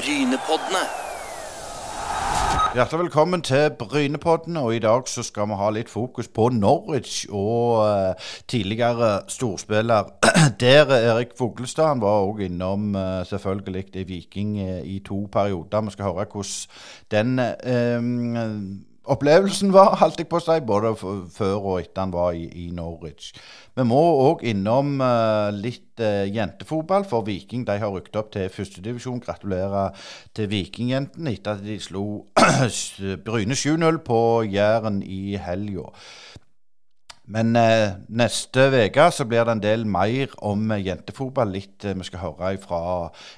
Brynepoddene. Hjertelig velkommen til Brynepodden, og i dag så skal vi ha litt fokus på Norwich og uh, tidligere storspiller der Erik Fuglestad. Han var òg innom uh, selvfølgelig i Viking uh, i to perioder. Vi skal høre hvordan den opplevelsen var, holdt jeg på å si, både før og etter han var i, i Norwich. Vi må òg innom uh, litt uh, jentefotball, for Viking de har rykket opp til førstedivisjon. Gratulerer til Vikingjentene etter at de slo Bryne 7-0 på Jæren i helga. Men eh, neste uke så blir det en del mer om eh, jentefotball. Litt eh, vi skal høre fra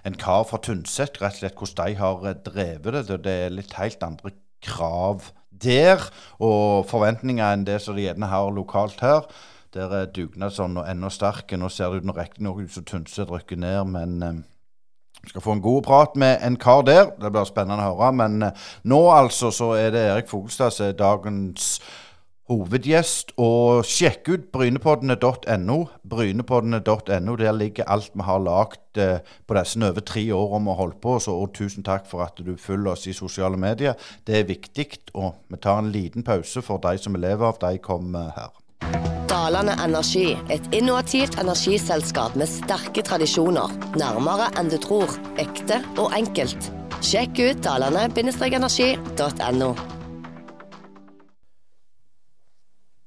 en kar fra Tynset, rett og slett hvordan de har drevet det. Det er litt helt andre krav der, og forventninger enn det som de gjerne har lokalt her. Der er dugnadsånden enda sterke. Nå ser det ut riktignok ut som Tynset rykker ned, men eh, vi skal få en god prat med en kar der. Det blir spennende å høre. Men eh, nå altså så er det Erik Fogelstad som er dagens hovedgjest. Og sjekk ut brynepoddene.no. Brynepoddene.no. Der ligger alt vi har lagd eh, på disse over tre årene vi har holdt på. Så, og tusen takk for at du følger oss i sosiale medier. Det er viktig. Og vi tar en liten pause for de som lever av. De kommer her. Dalane Energi, et innovativt energiselskap med sterke tradisjoner. Nærmere enn du tror. Ekte og enkelt. Sjekk ut dalane-energi.no.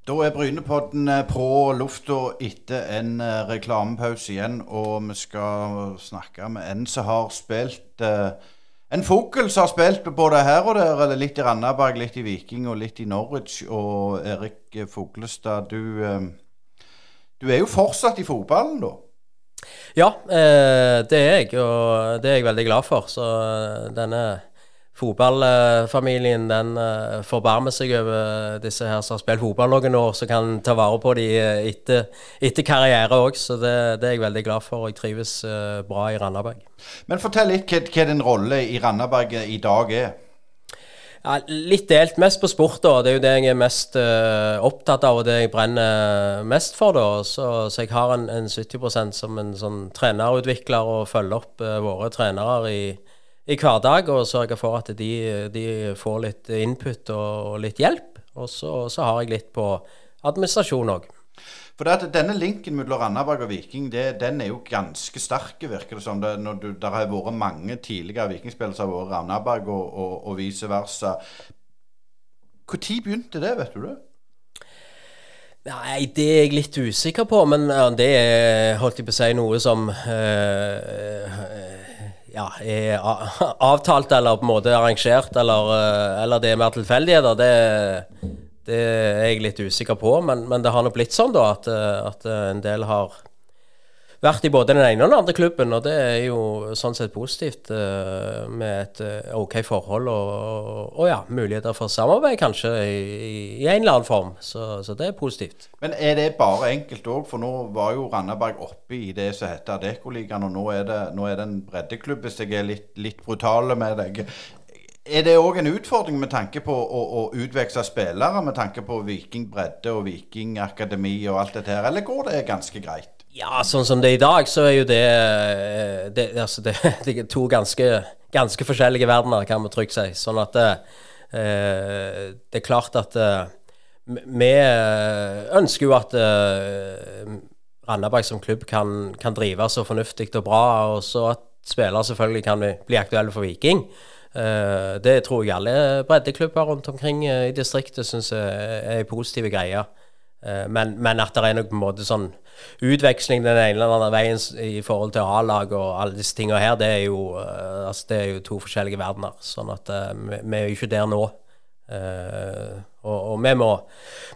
Da er Brynepodden eh, på lufta etter en eh, reklamepause igjen, og vi skal snakke med en som har spilt eh, En fugl som har spilt både her og der, eller litt i Randaberg, litt i Viking og litt i Norwich. Og Erik Fuglestad, du, eh, du er jo fortsatt i fotballen, da? Ja, eh, det er jeg, og det er jeg veldig glad for. Så eh, denne fotballfamilien den eh, forbarmer seg over disse her som har spilt fotball noen år, som kan ta vare på de eh, etter, etter karriere òg. Så det, det er jeg veldig glad for, og jeg trives eh, bra i Randaberg. Men fortell litt hva, hva din rolle i Randaberg i dag er. Ja, litt delt. Mest på sport, da. Det er jo det jeg er mest uh, opptatt av, og det jeg brenner mest for, da. Så, så jeg har en, en 70% som en sånn trenerutvikler og følger opp uh, våre trenere i, i hverdag og sørger for at de, de får litt input og, og litt hjelp. Og så, så har jeg litt på administrasjon òg. For det at denne linken mellom Randaberg og Viking, det, den er jo ganske sterk, virker det som. Det, når du, der har vært mange tidligere vikingspillere som har vært Randaberg, og, og, og vice versa. Når begynte det, vet du det? Nei, det er jeg litt usikker på, men det er, holdt jeg på å si, noe som eh, ja, er avtalt eller på en måte arrangert, eller, eh, eller det er mer tilfeldigheter. Det, det er jeg litt usikker på, men, men det har nok blitt sånn, da, at, eh, at en del har vært i både den ene og den andre klubben, og det er jo sånn sett positivt eh, med et eh, OK forhold og, og, ja, muligheter for samarbeid kanskje i, i en eller annen form. Så, så det er positivt. Men er det bare enkelt òg? For nå var jo Randaberg oppe i det som heter Adeccoligaen, og nå er, det, nå er det en breddeklubb, hvis jeg er litt, litt brutal med deg. Er det òg en utfordring med tanke på å, å utveksle spillere, med tanke på Viking bredde og Viking akademi og alt dette her, eller går det ganske greit? Ja, sånn som det er i dag, så er jo det, eh, det, altså det, det er to ganske, ganske forskjellige verdener, kan vi trygt si. Sånn at det, eh, det er klart at eh, vi ønsker jo at eh, Randaberg som klubb kan, kan drive så fornuftig og bra, og så at spillere selvfølgelig kan bli aktuelle for Viking. Eh, det tror jeg alle breddeklubber rundt omkring eh, i distriktet syns er en positiv greie. Eh, Men, men at det er nok på en måte sånn utveksling den ene eller andre veien i forhold til A-lag og alle disse tingene her, det er jo, eh, altså det er jo to forskjellige verdener. Sånn at eh, vi, vi er jo ikke der nå. Uh, og, og vi, må,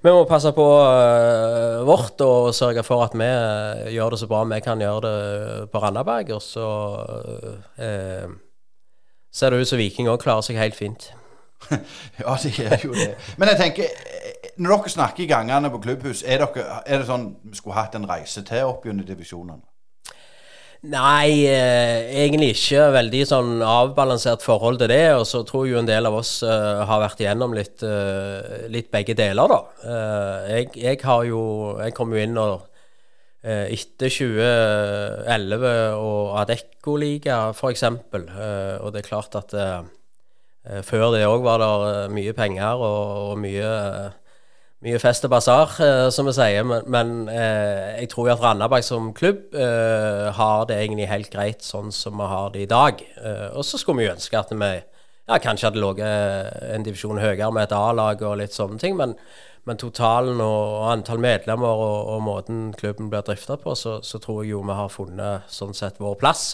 vi må passe på uh, vårt og sørge for at vi uh, gjør det så bra vi kan gjøre det på Randaberg. Og så eh, ser det ut som Viking òg klarer seg helt fint. Ja, det er jo det. Men jeg tenker, når dere snakker i gangene på klubbhus, er, dere, er det sånn vi skulle hatt en reise til opp gjennom divisjonene? Nei, eh, egentlig ikke. Veldig sånn avbalansert forhold til det. Og så tror jeg jo en del av oss eh, har vært igjennom litt, eh, litt begge deler, da. Eh, jeg, jeg har jo Jeg kom jo inn og eh, etter 2011 og Adecco-liga, f.eks. Eh, og det er klart at før det òg var det eh, mye penger og, og mye mye fest og basar, eh, som vi sier. Men, men eh, jeg tror at Randaberg som klubb eh, har det egentlig helt greit sånn som vi har det i dag. Eh, og så skulle vi ønske at vi ja, kanskje hadde ligget en divisjon høyere med et A-lag og litt sånne ting. Men, men totalen og, antall medlemmer og, og måten klubben blir drifta på, så, så, tror jeg jo vi har funnet sånn sett vår plass.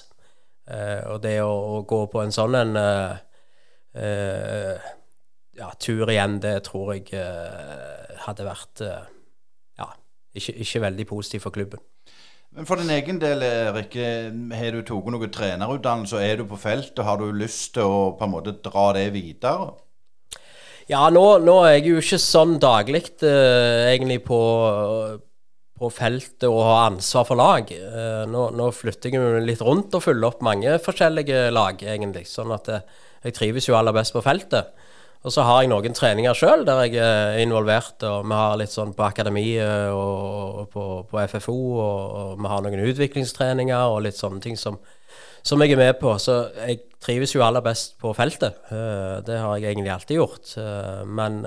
Eh, og det å, å, gå på en sånn en eh, ja, tur igjen, det tror jeg eh, hadde vært eh, ja, ikke, ikke, veldig positivt for klubben. Men For din egen del, Erik, har du tatt noe trenerutdannelse? og Er du på feltet? Har du lyst til å på en måte dra det videre? Ja, nå, nå er jeg jo ikke sånn daglig eh, egentlig på, på feltet og har ansvar for lag. Eh, nå, nå, flytter jeg litt rundt og følger opp mange forskjellige lag, egentlig. Sånn at eh, jeg trives jo aller best på feltet. Og så har jeg noen treninger sjøl der jeg er involvert. og Vi har litt sånn på akademiet og, og på, på, FFO, og, og, vi har noen utviklingstreninger og litt sånne ting som, som, jeg er med på. Så jeg trives jo aller best på feltet. Uh, det har jeg egentlig alltid gjort. Men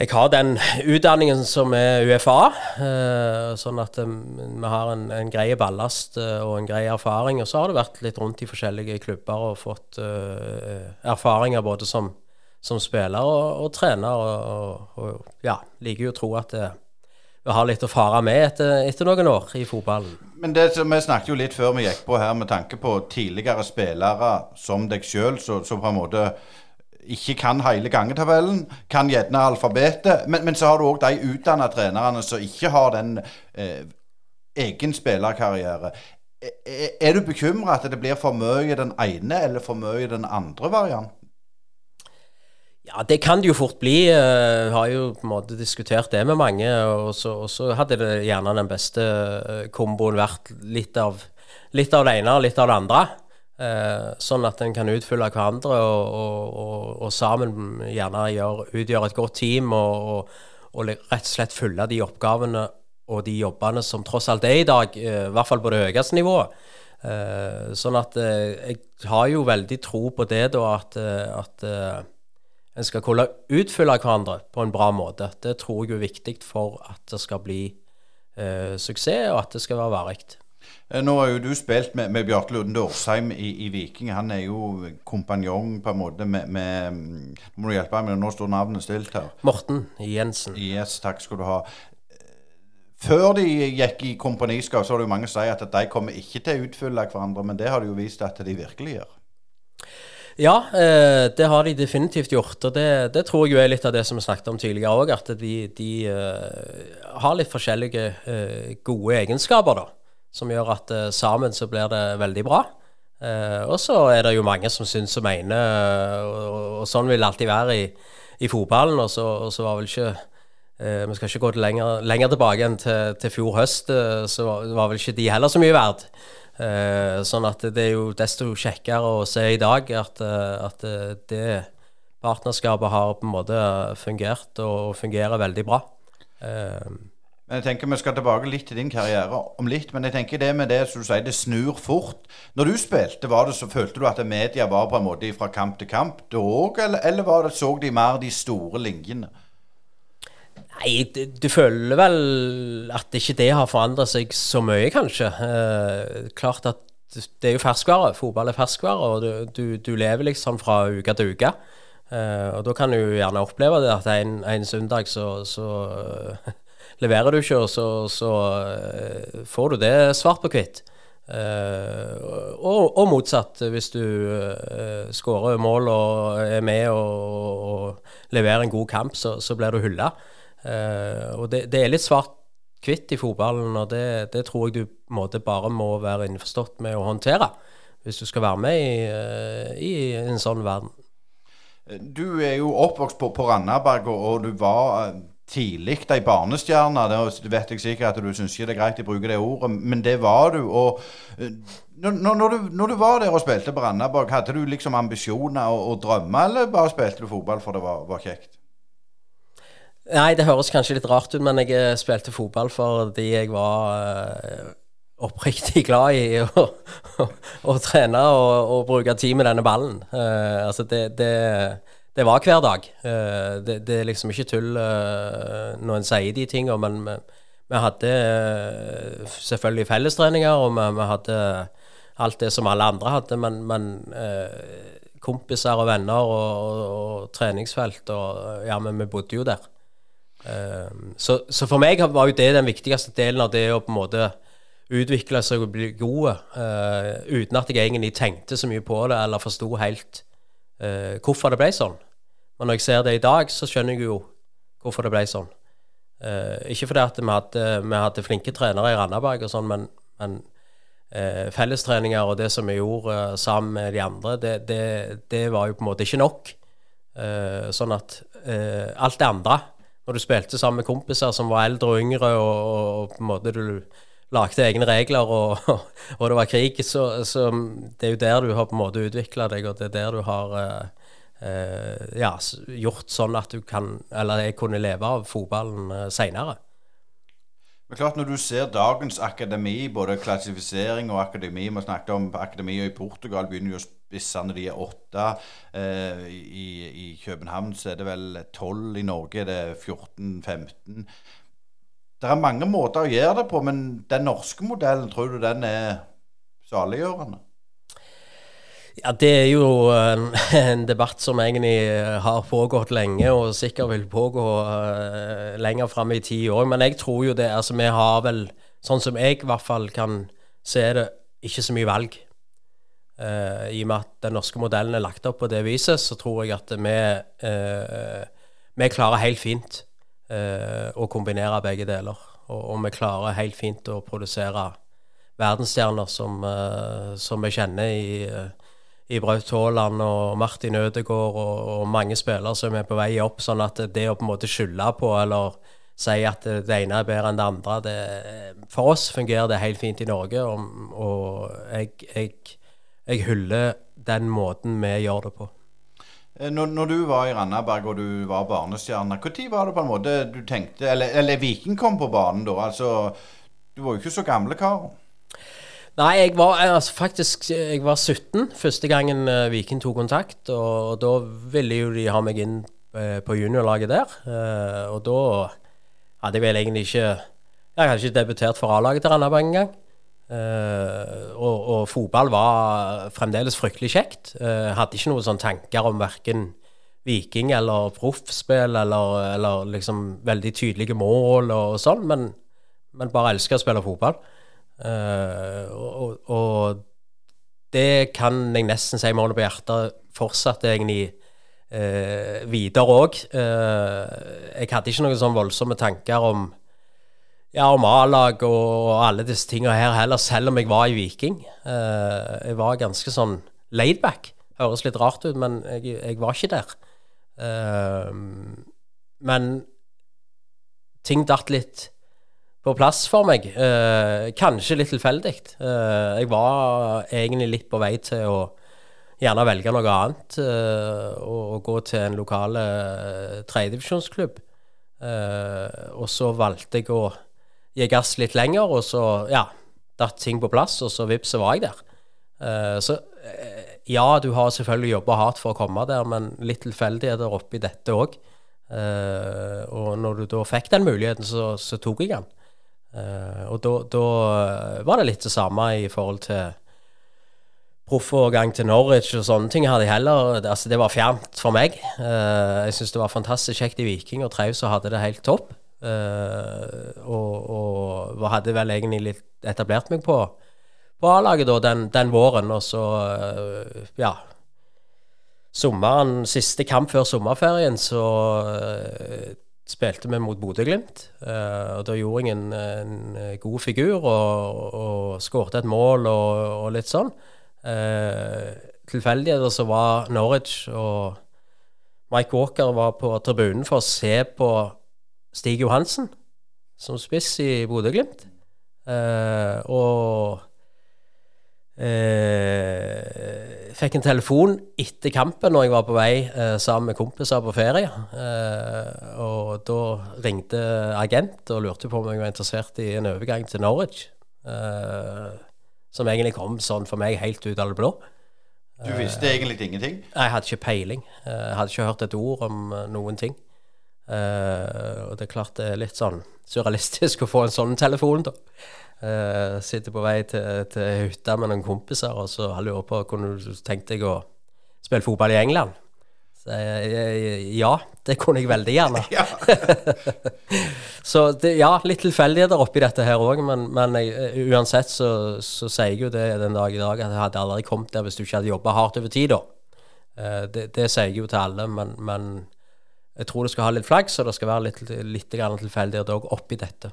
jeg har den utdanningen som er UFA, eh, sånn at um, vi har en, en grei ballast uh, og en grei erfaring. Og så har det vært litt rundt i forskjellige klubber og fått erfaringer både som, som spiller og, og trener. Og, og, og, ja, liker jo å tro at vi har litt å fare med etter, etter, noen år i fotballen. Men det, Vi snakket jo litt før vi gikk på her med tanke på tidligere spillere som deg sjøl, så på en måte ikke kan hele gangetabellen, kan gjerne alfabetet. Men, men, så har du òg de utdanna trenerne som ikke har den eh, egen spillerkarriere. Er, er du bekymra at det blir for mye den ene eller for mye den andre varianten? Ja, det kan det jo fort bli. Jeg uh, har jo på en måte diskutert det med mange. Og så, hadde det gjerne den beste uh, komboen vært litt av, litt av det ene og litt av det andre. Eh, sånn at en kan utfylle hverandre og, og, og, og sammen gjerne gjør, utgjør et godt team og, rett og slett fylle de oppgavene og de jobbene som tross alt er i dag, eh, i hvert fall på det høyeste nivået. Eh, sånn at eh, jeg har jo veldig tro på det, da, at, eh, at eh, en skal kunne utfylle hverandre på en bra måte. Det tror jeg er viktig for at det skal bli suksess, og at det skal være varig. Eh, nå har jo du spilt med, med Bjarte Lunde Årsheim i, i, Viking. Han er jo kompanjong på en måte med, med Nå må du hjelpe meg, nå står navnet stilt her. Morten Jensen. Yes, takk skal du ha. Før de gikk i kompaniskap, så var det jo mange som sier at de kommer ikke til å utfylle hverandre, men det har de jo vist at de virkelig gjør. Ja, eh, det har de definitivt gjort. Og det, det, tror jeg jo er litt av det som vi snakket om tidligere òg, at de, de uh, har litt forskjellige gode egenskaper, da som gjør at uh, sammen så blir det veldig bra. Uh, og så er det jo mange som syns og mener, og, og, sånn vil det alltid være i, i fotballen. Og så, og så, var vel ikke Vi skal ikke gå lenger, lenger, tilbake enn til, til fjor høst, så var, var, vel ikke de heller så mye verdt. sånn at det er jo desto kjekkere å se i dag at, at det partnerskapet har på en måte fungert og fungerer veldig bra. Men jeg tenker Vi skal tilbake litt til din karriere om litt. Men jeg tenker det med det som du sier, det snur fort. Når du spilte, var det så følte du at media var på en måte fra kamp til kamp da òg, eller, eller var det, så de mer de store linjene? Nei, du, du, føler vel at ikke det har forandra seg så mye, kanskje. Eh, klart at det er jo ferskvare. Fotball er ferskvare, og du, du, du lever liksom fra uke til uke. Eh, og da kan du gjerne oppleve det at en, en søndag så, så Leverer du ikke, så, så uh, får du det svart på hvitt. Uh, og, og, motsatt. Hvis du uh, skårer mål og er med og, og leverer en god kamp, så, så blir du hylla. Uh, og det, det, er litt svart-hvitt i fotballen, og det, det, tror jeg du måte, bare må være innforstått med å håndtere hvis du skal være med i, i en sånn verden. Du er jo oppvokst på, på Randaberg, og, og du var tidlig ei barnestjerne. Det vet jeg sikkert at du syns ikke det er greit å bruke det ordet, men det var du. og eh, når, når, du, når du, var der og spilte på Randaborg, hadde du liksom ambisjoner og, og drømmer, eller bare spilte du fotball for det var, var kjekt? Nei, det høres kanskje litt rart ut, men jeg eh, spilte fotball fordi jeg var uh, oppriktig glad i å, å trene og, og, bruke tid med denne ballen. Uh, altså, det, det, det, var hver dag. Uh, det, det, er liksom ikke tull når en sier de tingene, men vi, vi hadde selvfølgelig fellestreninger, og vi, vi, hadde alt det som alle andre hadde, men, men kompiser og venner og, og, og, treningsfelt og Ja, men vi bodde jo der. Så, så, for meg var jo det den viktigste delen av det å på en måte utvikle seg og bli gode, uh, uten at jeg egentlig tenkte så mye på det eller forsto helt uh, hvorfor det ble sånn. Men når jeg ser det i dag, så skjønner jeg jo hvorfor det ble sånn. Uh, ikke fordi at vi hadde, vi hadde, flinke trenere i Randaberg og sånn, men, men fellestreninger og det som vi gjorde sammen med de andre, det, det, det, var jo på en måte ikke nok. sånn at alt det andre når du spilte sammen med kompiser som var eldre og yngre, og, og på en måte du lagde egne regler, og, og det var krig, så, så, det er jo der du har på en måte utvikla deg, og det er der du har eh, eh, ja, gjort sånn at du kan, eller jeg kunne leve av fotballen eh, seinere. Men klart Når du ser dagens akademi, både klassifisering og akademi Vi snakket om akademier i Portugal begynner jo spissene de er åtte. Eh, i, i, København så er det vel tolv. I Norge er det 14-15. Det er mange måter å gjøre det på, men den norske modellen, tror du den er saliggjørende? Ja, Det er jo en, debatt som egentlig har pågått lenge, og sikkert vil pågå uh, lenger fram i tid òg. Men jeg tror jo det altså Vi har vel, sånn som jeg i hvert fall kan se det, ikke så mye valg. Uh, I og med at den norske modellen er lagt opp på det viset, så tror jeg at vi, uh, vi klarer helt fint å kombinere begge deler. Og, og, vi klarer helt fint å produsere verdensstjerner som, som vi kjenner i i Braut Haaland og Martin Ødegaard og, og, mange spillere som er på vei opp. Sånn at det å på en måte skylde på eller si at det ene er bedre enn det andre det, For oss fungerer det helt fint i Norge, og, og jeg, jeg, jeg, hyller den måten vi gjør det på. Eh, når, når, du var i Randaberg og du var barnestjerne, når var det på en måte du tenkte Eller, eller Viking kom på banen da? altså Du var jo ikke så gamle kar. Nei, jeg var altså, faktisk jeg var 17 første gangen uh, Viking tok kontakt. Og, og, da ville jo de ha meg inn uh, på juniorlaget der. Uh, og da hadde jeg vel egentlig ikke Jeg hadde ikke debutert for A-laget til Randaberg engang. Uh, og, og, fotball var fremdeles fryktelig kjekt. Uh, hadde ikke noen sånne tanker om verken Viking eller proffspill eller, eller, liksom veldig tydelige mål og, og sånn, men, men bare elska å spille fotball. Uh, og, og, det kan jeg nesten si med hånda på hjertet fortsatte egentlig videre òg. Jeg hadde ikke noen sånn voldsomme tanker om ja, om A-lag og alle disse tingene her heller, selv om jeg var i Viking. jeg var ganske sånn laidback. Høres litt rart ut, men jeg, jeg var ikke der. men ting datt litt på plass for meg. Eh, kanskje litt tilfeldig. Eh, jeg var egentlig litt på vei til å gjerne velge noe annet eh, og, og, gå til en lokal eh, tredjedivisjonsklubb. Eh, og så valgte jeg å gi gass litt lenger, og så ja, datt ting på plass, og så vips, så var jeg der. Uh, så uh, ja, du har selvfølgelig jobba hardt for å komme der, men litt tilfeldigheter oppi dette òg. og når du da fikk den muligheten, så, så tok jeg den. Uh, og da var det litt det samme i forhold til proffovergang til Norwich og sånne ting. hadde jeg heller, altså Det var fjernt for meg. Uh, jeg syns det var fantastisk kjekt i Viking og Traus og hadde det helt topp. Uh, og, og, hadde vel egentlig litt etablert meg på, på A-laget da den, den, våren. Og så, ja Sommeren, siste kamp før sommerferien, så spilte vi mot Bodø-Glimt. Uh, og Da gjorde jeg en, en god figur og, og skårte et mål og, og litt sånn. Uh, Tilfeldigheter så var Norwich og Mike Walker var på tribunen for å se på Stig Johansen som spiss i Bodø-Glimt. Eh, og fikk en telefon etter kampen når jeg var på vei eh, sammen med kompiser på ferie. Eh, og da ringte agent og lurte på om jeg var interessert i en overgang til Norwich. Eh, som egentlig kom sånn for meg helt ut av det blå. Du visste egentlig ingenting? Jeg hadde ikke peiling. Eh, Jeg hadde ikke hørt et ord om eh, noen ting. Eh, og det er klart det er litt sånn surrealistisk å få en sånn telefon, da. Uh, sitter på vei til, til hytta med noen kompiser, og så lurer på kunne du tenkt deg å spille fotball i England. Så jeg, jeg, ja, det kunne jeg veldig gjerne. Ja. Så det, ja, litt tilfeldigheter oppi dette her òg, men, men jeg, eh, uansett så, så sier jeg jo det den dag i dag at jeg hadde aldri kommet der hvis du ikke hadde jobba hardt over tid, da. Uh, det, det sier jeg jo til alle, men, men jeg tror du skal ha litt flaks, og det skal være litt, litt tilfeldighet òg oppi dette.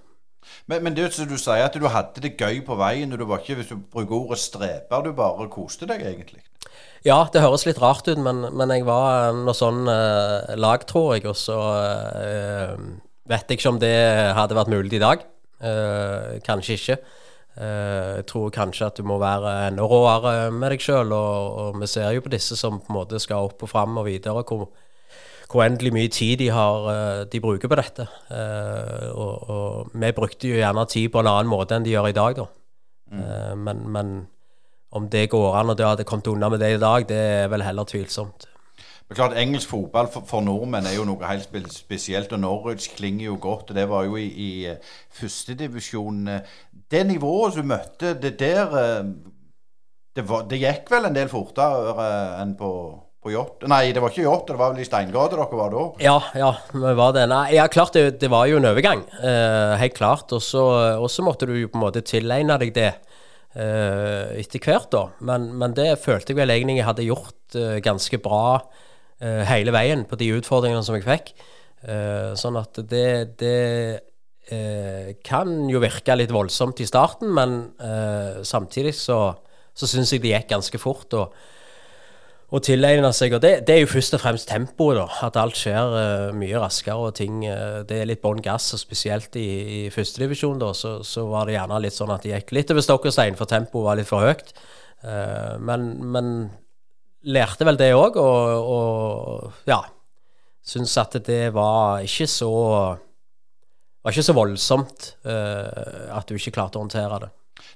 Men, men det som du sier, at du hadde det gøy på veien. og du var ikke, Hvis du bruker ordet streper, du bare koste deg egentlig. Ja, det høres litt rart ut, men, men jeg var noe sånn eh, lag, tror jeg, og så eh, vet jeg ikke om det hadde vært mulig i dag. Eh, kanskje ikke. Eh, jeg tror kanskje at du må være enda råere med deg sjøl, og, og vi ser jo på disse som på en måte skal opp og fram og videre, hvor, hvor endelig mye tid de, har, eh, de bruker på dette. Eh, og, og vi brukte jo gjerne tid på en annen måte enn de gjør i dag, da. Mm. men, men om det går an, og det hadde kommet unna med det i dag, det er vel heller tvilsomt. Men klart, Engelsk fotball for, for nordmenn er jo noe helt spesielt, og Norwich klinger jo godt. og Det var jo i, i eh, førstedivisjon. Det nivået du møtte, det der eh, det, var, det gikk vel en del fortere eh, enn på, på yacht? Nei, det var ikke yacht, det var vel i Steingade dere var da? Ja, ja, vi var det. Nei, ja, klart det, det var jo en overgang. Eh, helt klart. Og så måtte du jo på en måte tilegne deg det eh, etter hvert, da. Men, men det følte jeg vel egentlig jeg hadde gjort eh, ganske bra eh, hele veien på de utfordringene som jeg fikk. Eh, sånn at det, det eh, kan jo virke litt voldsomt i starten, men samtidig så, så syns jeg det gikk ganske fort. og å tilegne seg. Og det, det er jo først og fremst tempoet, da. At alt skjer uh, mye raskere og ting uh, Det er litt bånn gass, og spesielt i, i førstedivisjon, da, så, så var det gjerne litt sånn at det gikk litt over stokk og stein, for tempoet var litt for høyt. Uh, men, men lærte vel det òg, og, og ja Syns at det var ikke så var ikke så voldsomt at du ikke klarte å håndtere det.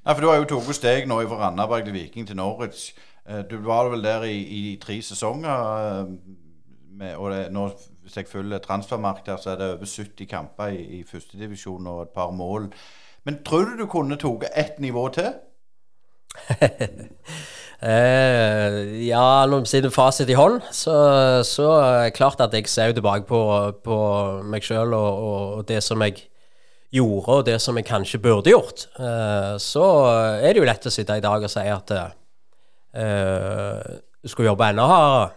Nei, for Du har jo tatt steg nå fra Randaberg til Viking til Norwich. Eh, Du var vel der i, i tre sesonger. eh, Med, og det, nå, Hvis jeg følger transfermarkt her, så er det over 70 kamper i, i førstedivisjon og et par mål. Men tror du du kunne tatt ett nivå til? Eh, ja, når siden fasit i hånd, så, så er det klart at jeg ser tilbake på, på meg sjøl og, og det som jeg gjorde, og det som jeg kanskje burde gjort. Eh, så er det jo lett å sitte i dag og si at eh, du skulle jobbe enda hardere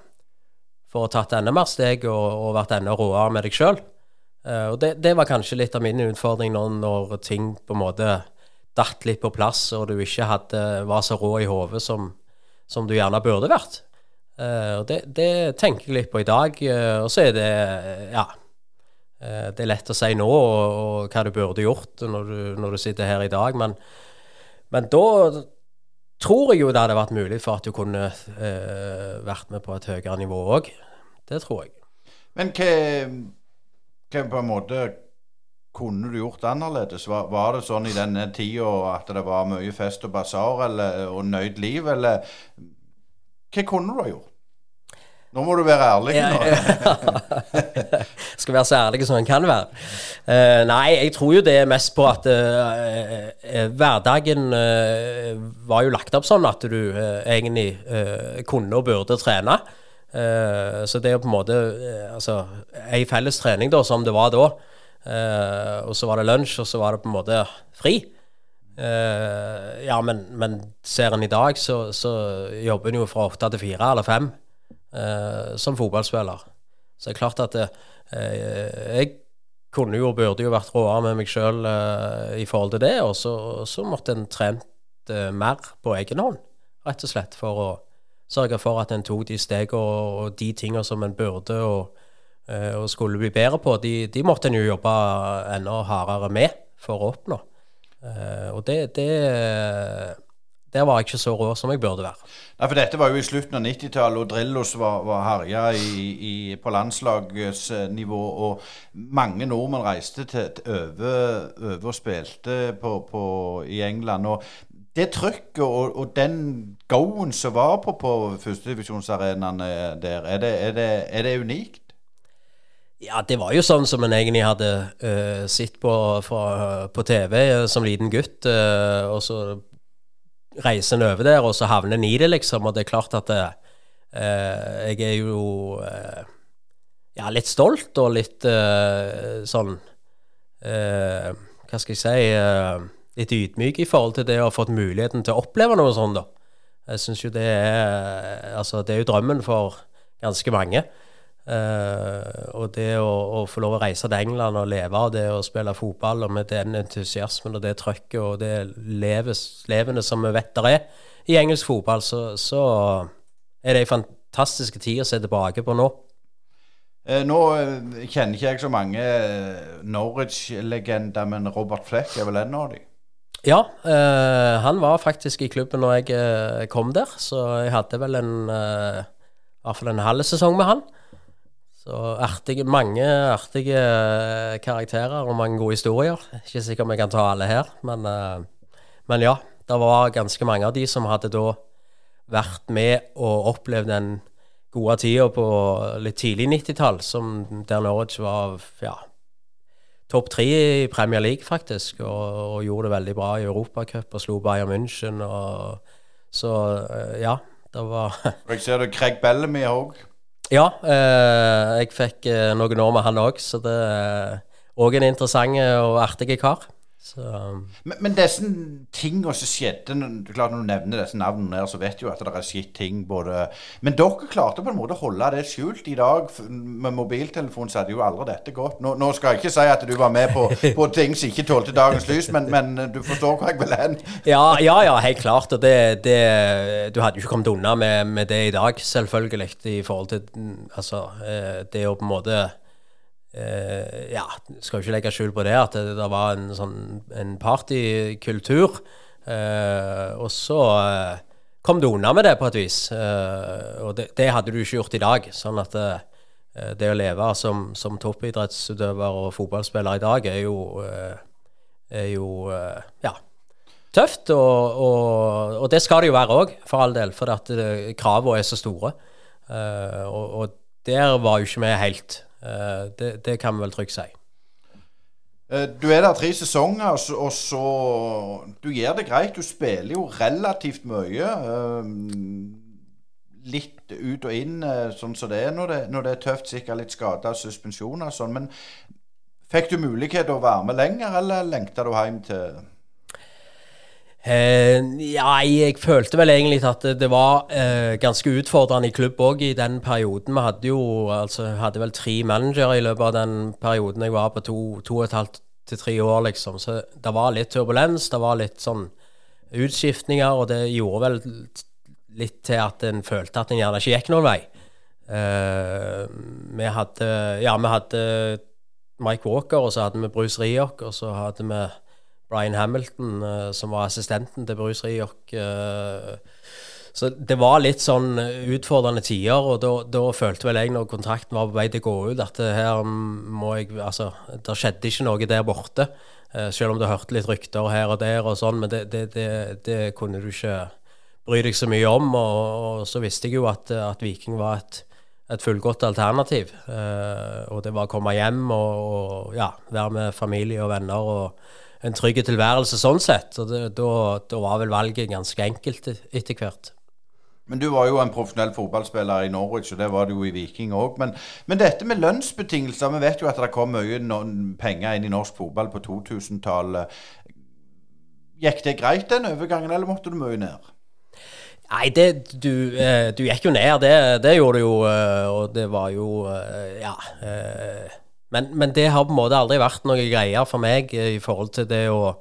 for å ha tatt enda mer steg og, og vært enda råere med deg sjøl. og det, det var kanskje litt av min utfordring når, når ting på en måte datt litt på plass, og du ikke hadde, var så rå i hodet som, som du gjerne burde vært. Uh, og det, det tenker jeg litt på i dag. Uh, og så er det eh, ja. Uh, det er lett å si nå og, og hva du burde gjort når du, når du sitter her i dag, men, men da tror jeg jo det hadde vært mulig for at du kunne eh, vært med på et høyere nivå òg. Det tror jeg. Men hva, hva på en måte kunne du gjort annerledes? Var, var det sånn i denne tida at det var mye fest og basar og nøyd liv, eller hva kunne du ha gjort? Nå må du være ærlig. Ja, nå. Skal være så ærlig som en kan være. Uh, nei, jeg tror jo det er mest på at uh, hverdagen uh, var jo lagt opp sånn at du egentlig kunne og burde trene. Så det er jo på en måte altså, ei felles trening da, som det var da. Og så var det lunsj, og så var det på en måte fri. Ja, men, men ser en i dag, så, så jobber en jo fra åtte til fire eller fem eh, som fotballspiller. Så det er klart at eh, jeg kunne jo og burde jo vært råere med meg sjøl eh, i forhold til det, og så, så måtte en trent eh, mer på egen hånd, rett og slett, for å sørge for at en tok de stegene og, og de tingene som en burde og, eh, og skulle bli bedre på, de, de måtte en jo jobbe enda hardere med for å oppnå. Eh, og det, det, der var jeg ikke så rå som jeg burde være. Nei, for Dette var jo i slutten av 90-tallet, og Drillos var, var herja i, i, på landslagsnivå. Og mange nordmenn reiste til, over, over og spilte på, på, i England. og det trykket og, og den go-en som var på på førstedivisjonsarenaene der, er det, er, det, er det, unikt? Ja, det var jo sånn som en egentlig hadde uh, sett på, fra, på TV uh, som liten gutt. Uh, og så reiser en over der, og så havner en i det, liksom. Og det er klart at jeg er jo ja, litt stolt og litt sånn Hva skal jeg si litt ydmyk i forhold til det å ha fått muligheten til å oppleve noe sånt. da. Jeg syns jo det er Altså, det er jo drømmen for ganske mange. Uh, og det å, å, få lov å reise til England og leve av det å spille fotball, og med den entusiasmen og det trøkket og det leves, levende som vi vet der er i engelsk fotball, så, så er det ei fantastisk tid å se tilbake på nå. Eh, nå eh, kjenner ikke jeg så mange Norwich-legender, men Robert Fleck er vel en av dem? Ja, øh, han var faktisk i klubben når jeg øh, kom der, så jeg hadde vel en øh, i hvert fall en halv sesong med han. Så artige, mange artige karakterer og mange gode historier. Ikke sikkert jeg kan ta alle her, men, men ja. Det var ganske mange av de som hadde da vært med og opplevd den gode tida på litt tidlig 90-tall, der Norwich var ja, topp tre i Premier League, faktisk. Og, og, gjorde det veldig bra i Europacup og slo Bayern München. Og, så eh, ja, det var Jeg ser du Craig Bellamy òg. Ja, eh, jeg fikk eh, noen år med han òg, så det er òg en interessant og artig kar. Um, men, men disse tingene som skjedde klart Når du nevner disse navnene, her, så vet du at det er skitt ting både Men dere klarte på en måte å holde det skjult. I dag med mobiltelefon så hadde jo aldri dette gått. Nå, nå, skal jeg ikke si at du var med på, på ting som ikke tålte dagens lys, men, men, du forstår hvor jeg vil hen? ja, ja, ja, helt klart. Og det, det, du hadde jo ikke kommet unna med, med det i dag, selvfølgelig, i forhold til altså, eh, det å på en måte eh, Ja, skal jo ikke legge skjul på det, at det, det var en sånn en partykultur. Eh, og så eh, kom du unna med det på et vis. Eh, og det, det, hadde du ikke gjort i dag. Sånn at eh, det å leve som, som toppidrettsutøver og fotballspiller i dag er jo, eh, er jo ja, tøft. Og, og, og, det skal det jo være òg, for all del, for kravene er så store. og, og der var jo ikke vi helt. Eh, det, det, kan vi vel trygt si. Eh, du er der tre sesonger, og så, Du gjør det greit. Du spiller jo relativt mye. Eh, litt ut og inn, sånn som det er når det, når det er tøft. Sikkert litt skada suspensjoner og sånn. Men fikk du mulighet til å være med lenger, eller lengta du hjem til Eh, ja, jeg følte vel egentlig at det, det var eh, ganske utfordrende i klubb òg i den perioden. Vi hadde jo altså, hadde vel tre managere i løpet av den perioden jeg var på to, to og et halvt til tre år, liksom. Så det var litt turbulens, det var litt sånn utskiftninger, og det gjorde vel litt til at en følte at en gjerne ikke gikk noen vei. Eh, vi hadde Ja, vi hadde Mike Walker, og så hadde vi Bruce Riok, og så hadde vi Brian Hamilton, uh, som var assistenten til Bruce Rioch. Uh, så det var litt sånn utfordrende tider, og da, da, følte vel jeg når kontrakten var på vei til å gå ut, at her må jeg Altså, det skjedde ikke noe der borte. Uh, selv om du hørte litt rykter her og der og sånn, men det, det, det, det kunne du ikke bry deg så mye om. Og, og så visste jeg jo at, at Viking var et, et fullgodt alternativ. Og det var å komme hjem og, og ja, være med familie og venner. og en trygg tilværelse sånn sett. Og da var vel valget ganske enkelt etter hvert. Men du var jo en profesjonell fotballspiller i Norwich, og det var du jo i Viking òg. Men, men, dette med lønnsbetingelser Vi vet jo at det kom mye penger inn i norsk fotball på 2000-tallet. Gikk det greit den overgangen, eller måtte du mye ned? Nei, det, du, eh, du, gikk jo ned, det, det gjorde du jo. Eh, og det var jo eh, Ja. Men, men, det har på en måte aldri vært noe greier for meg i forhold til det å,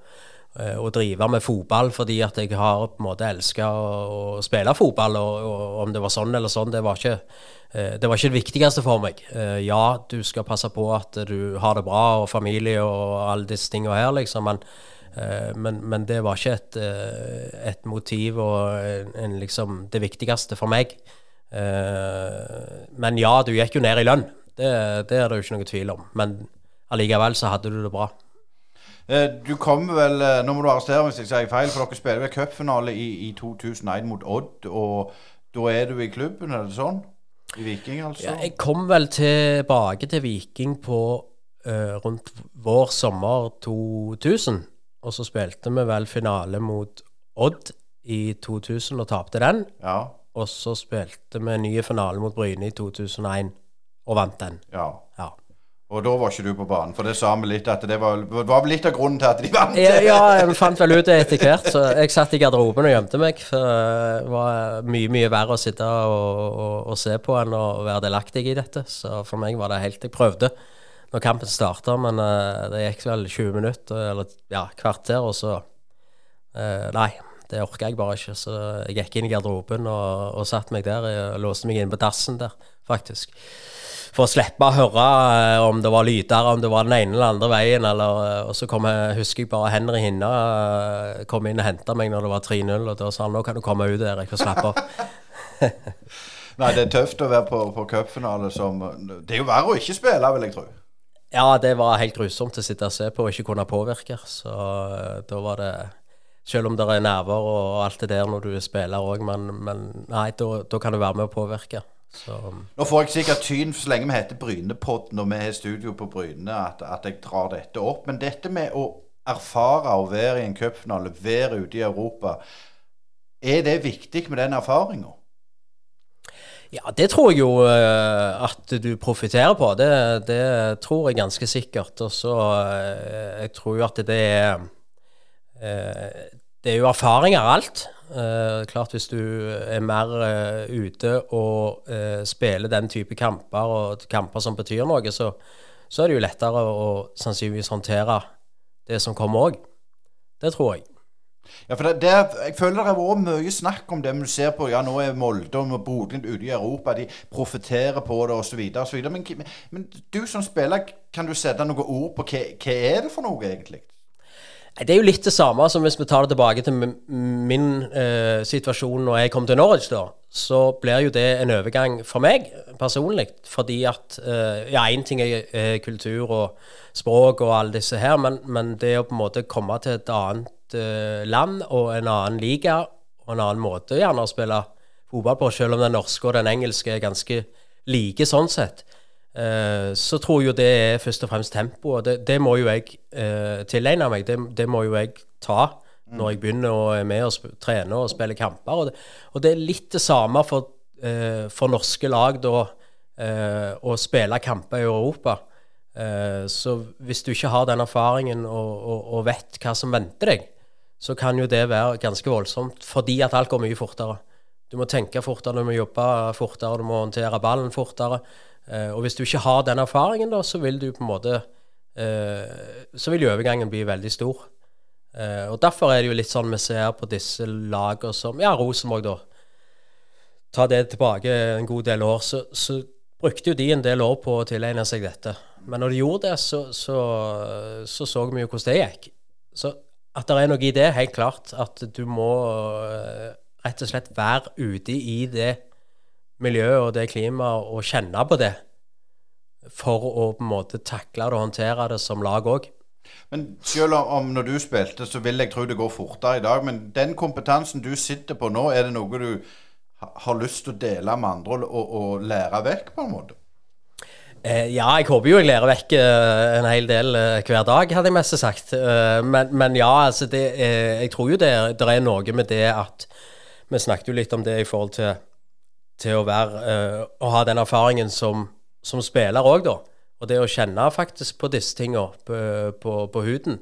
eh, å drive med fotball, fordi at jeg har på en måte elska å, å, spille fotball. Og, og, om det var sånn eller sånn, det var, ikke, eh, det var ikke det viktigste for meg. Eh, ja, du skal passe på at du har det bra og familie og alle disse tingene her, liksom, men Eh, men, men, det var ikke et, eh, et motiv og en, en liksom det viktigste for meg. Eh, men ja, du gikk jo ned i lønn. Det, det er det jo ikke noe tvil om. Men allikevel så hadde du det bra. Du kommer vel Nå må du arrestere hvis jeg sier feil, for dere spiller vel cupfinale i, i 2001 mot Odd. Og da er du i klubben, er det sånn? I Viking, altså? Ja, jeg kom vel tilbake til Viking på uh, rundt vår sommer 2000. Og så spilte vi vel finale mot Odd i 2000 og tapte den. Ja. Og så spilte vi nye finale mot Bryne i 2001 og vant den. Ja. ja. Og da var ikke du på banen, for det sa vi litt at det var, var litt av grunnen til at de vant. ja, ja, vi fant vel ut det etter hvert, så jeg satt i garderoben og gjemte meg. For det var mye, mye verre å sitte og, og, og se på enn å være delaktig i dette. Så for meg var det helt Jeg prøvde når kampen starta, men uh, det gikk vel 20 minutter, eller ja, kvarter, og så uh, Nei, det orka jeg bare ikke. Så jeg gikk inn i garderoben og, og satte meg der. Jeg låste meg inn på dassen der, faktisk. For å slippe å høre uh, om det var lyder, om det var den ene eller andre veien. Eller, og så kom jeg, husker jeg bare Henry Hinna kom inn og henta meg når det var 3-0, og da sa han nå kan du komme ut, Erik, og slappe av. Nei, det er tøft å være på, på cupfinale som Det er jo verre å ikke spille, vil jeg tro. Ja, det var helt grusomt å sitte og se på og ikke kunne påvirke. Så da var det Selv om det er nerver og alt det der når du spiller òg, men, men, nei, da kan du være med å påvirke. Så. Um, Nå får jeg sikkert tyn så lenge vi heter Brynepodden og vi har studio på Bryne, at, at, jeg drar dette opp. Men dette med å erfare å være i en cupfinale, være ute i Europa, er det viktig med den erfaringa? Ja, det tror jeg jo uh, at du profitterer på. Det, det, tror jeg ganske sikkert. Og så uh, Jeg tror jo at det er uh, Det er jo erfaringer alt. Klart hvis du er mer ute og spiller den type kamper, og kamper som betyr noe, så, så er det jo lettere å sannsynligvis håndtere det som kommer òg. Det tror jeg. Ja, for det, det, Jeg føler det har vært mye snakk om det. Du ser på ja, nå er Molde og Bodø ute i Europa. De profitterer på det osv. Men, men du som spiller, kan du sette noen ord på hva, hva er det for noe, egentlig? Det er jo litt det samme som hvis vi tar det tilbake til min uh, situasjon når jeg kom til Norwich. da, Så blir jo det en overgang for meg personlig. Fordi at uh, Ja, én ting er uh, kultur og språk og alle disse her, men, men det å på en måte komme til et annet uh, land og en annen liga og en annen måte gjerne å spille fotball på, selv om den norske og den engelske er ganske like sånn sett. Uh, så tror jeg jo det er først og fremst tempo, og det, det må jo jeg uh, tilegne meg. Det, det, må jo jeg ta når jeg begynner å er med og trene og spille kamper. Og det, og det, er litt det samme for, uh, for norske lag da, å spille kamper i Europa. så hvis du ikke har den erfaringen og, og, og vet hva som venter deg, så kan jo det være ganske voldsomt, fordi at alt går mye fortere. Du må tenke fortere, du må jobbe fortere, du må håndtere ballen fortere. Eh, og hvis du ikke har den erfaringen, da, så vil du på en måte eh, Så vil jo overgangen bli veldig stor. Eh, og derfor er det jo litt sånn vi ser på disse lagene som Ja, Rosenborg, da. Ta det tilbake en god del år. Så, så brukte jo de en del år på å tilegne seg dette. Men når de gjorde det, så så, så, så vi jo hvordan det gikk. Så at det er noe i det, helt klart. At du må rett og slett være ute i det miljøet og det klimaet og kjenne på det. For å på en måte takle det og håndtere det som lag òg. Men selv om når du spilte, så vil jeg tro det går fortere i dag. Men den kompetansen du sitter på nå, er det noe du har lyst til å dele med andre og, og lære vekk, på en måte? Eh, ja, jeg håper jo jeg lærer vekk eh, en hel del eh, hver dag, hadde jeg mest sagt. Eh, men, men, ja, altså det, eh, jeg tror jo det, det, er noe med det at Vi snakket jo litt om det i forhold til, til å være uh, Å ha den erfaringen som, som spiller òg, da. Og det å kjenne faktisk på disse tinga på, på, på, huden.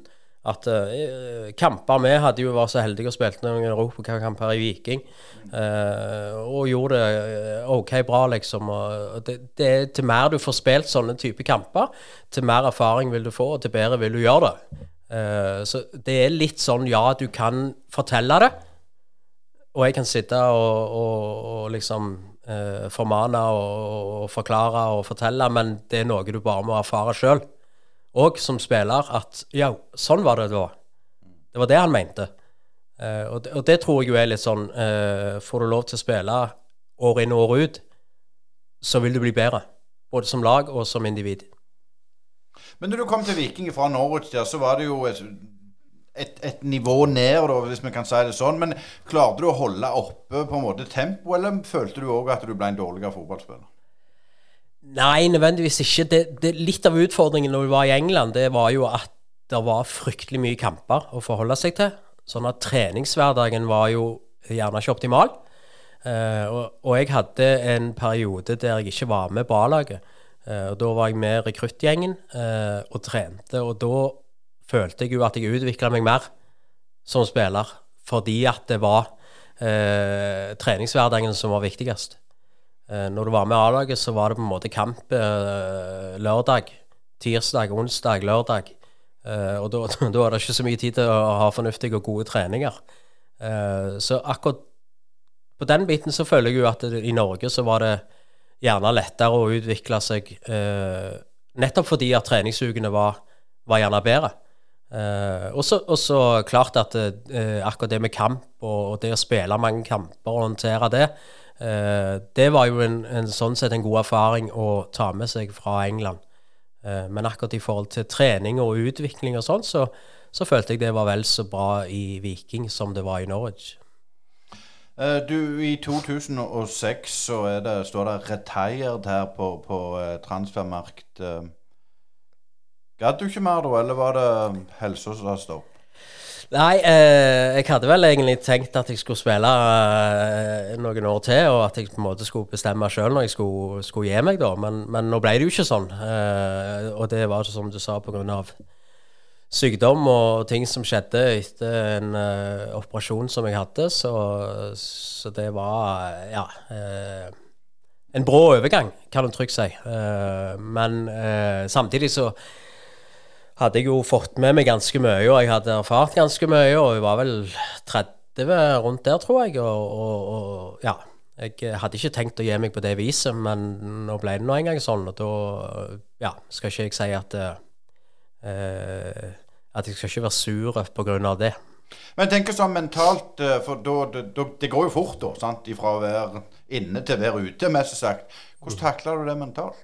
At uh, kamper Vi hadde jo vært så heldige og spilte noen europakamper i Viking. Uh, og gjorde det eh, OK bra, liksom. Det, det, til mer du får spilt sånne type kamper, til mer erfaring vil du få, og til bedre vil du gjøre det. Uh, så det er litt sånn ja, du kan fortelle det, og jeg kan sitte og, og, og liksom formane og, og, forklare og fortelle, men det er noe du bare må erfare sjøl. Og som spiller at ja, sånn var det da. Det var det han mente. Eh, og, det, og, det, tror jeg jo er litt sånn eh, Får du lov til å spille år inn og år ut, så vil du bli bedre. Både som lag og som individ. Men når du kom til Viking fra Norwich så var det jo et, et, et nivå ned, da, hvis vi kan si det sånn. Men klarte du å holde oppe på en måte tempo, eller følte du òg at du ble en dårligere fotballspiller? Nei, nødvendigvis ikke. Det, det, litt av utfordringen når vi var i England, det var jo at det var fryktelig mye kamper å forholde seg til. Sånn at treningshverdagen var jo gjerne ikke optimal. Uh, og, og, jeg hadde en periode der jeg ikke var med på A-laget. Uh, og Da var jeg med rekruttgjengen uh, og trente. Og da følte jeg jo at jeg utvikla meg mer som spiller, fordi at det var treningshverdagen som var viktigst. når du var med A-laget, så var det på en måte kamp lørdag, tirsdag, onsdag, lørdag. og da, da er det ikke så mye tid til å ha fornuftige og gode treninger. så akkurat på den biten så føler jeg jo at det, i Norge så var det gjerne lettere å utvikle seg eh, nettopp fordi at treningsukene var, var gjerne bedre. Eh, og så klart at uh, akkurat det med kamp og, og, det å spille mange kamper og håndtere det, uh, det var jo en, en, sånn sett en god erfaring å ta med seg fra England. Men akkurat i forhold til trening og utvikling og sånn, så, så følte jeg det var vel så bra i Viking som det var i Norwich. Du, I 2006 så det, står det 'retired' her på, på uh, transfermarkt. Gadd du ikke mer da, eller var det helsa som sa stopp? Nei, eh, jeg hadde vel egentlig tenkt at jeg skulle spille eh, noen år til, og at jeg på en måte skulle bestemme sjøl når jeg skulle, skulle, gi meg, da. Men, men, nå ble det jo ikke sånn. Eh, og det var som du sa, av sykdom og ting som skjedde etter en uh, operasjon som jeg hadde. Så, så det var ja uh, en brå overgang, kan du trygt si. Uh, men samtidig så hadde jeg jo fått med meg ganske mye, og jeg hadde erfart ganske mye. Og jeg var vel 30 rundt der, tror jeg. Og, og, og ja. Jeg hadde ikke tenkt å gi meg på det viset, men nå ble det nå engang sånn. Og da ja, skal ikke jeg si at uh, at jeg skal ikke være sur pga. det. Men tenk sånn mentalt, eh, for da, det, det går jo fort, da. sant? Fra å være inne til å være ute, mest sagt. Hvordan takler du det mentalt?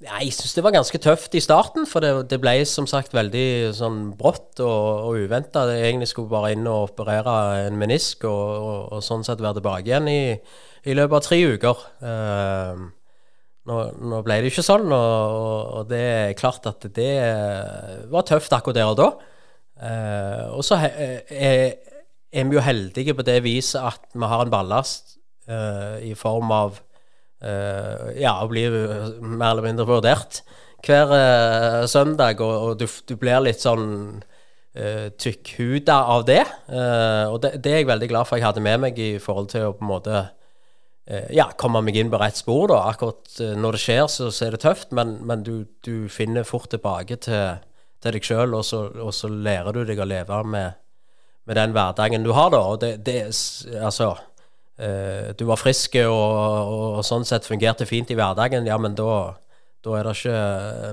Jeg syns det var ganske tøft i starten, for det, det ble som sagt veldig sånn brått og, og uventa. Egentlig skulle bare inn og operere en menisk og, og, og sånn sett være tilbake igjen i, i løpet av tre uker. Uh, nå, nå, ble det ikke sånn, og, og, det er klart at det var tøft akkurat der og da. Uh, og så er, er, vi jo heldige på det viset at vi har en ballast uh, i form av eh, ja, blir bli mer eller mindre vurdert hver eh, søndag, og, og du, du, blir litt sånn uh, tykkhuda av det. Og det, det, er jeg veldig glad for jeg hadde med meg i forhold til å på en måte Eh, ja, komme meg inn på rett spor. da. Akkurat eh, når det skjer, så, så er det tøft, men, men du, du, finner fort tilbake til, til deg sjøl, og, og, så lærer du deg å leve med, med den hverdagen du har, da. Og det, det Altså eh, Du var frisk og, og, sånn sett fungerte fint i hverdagen, ja, men da da er det ikke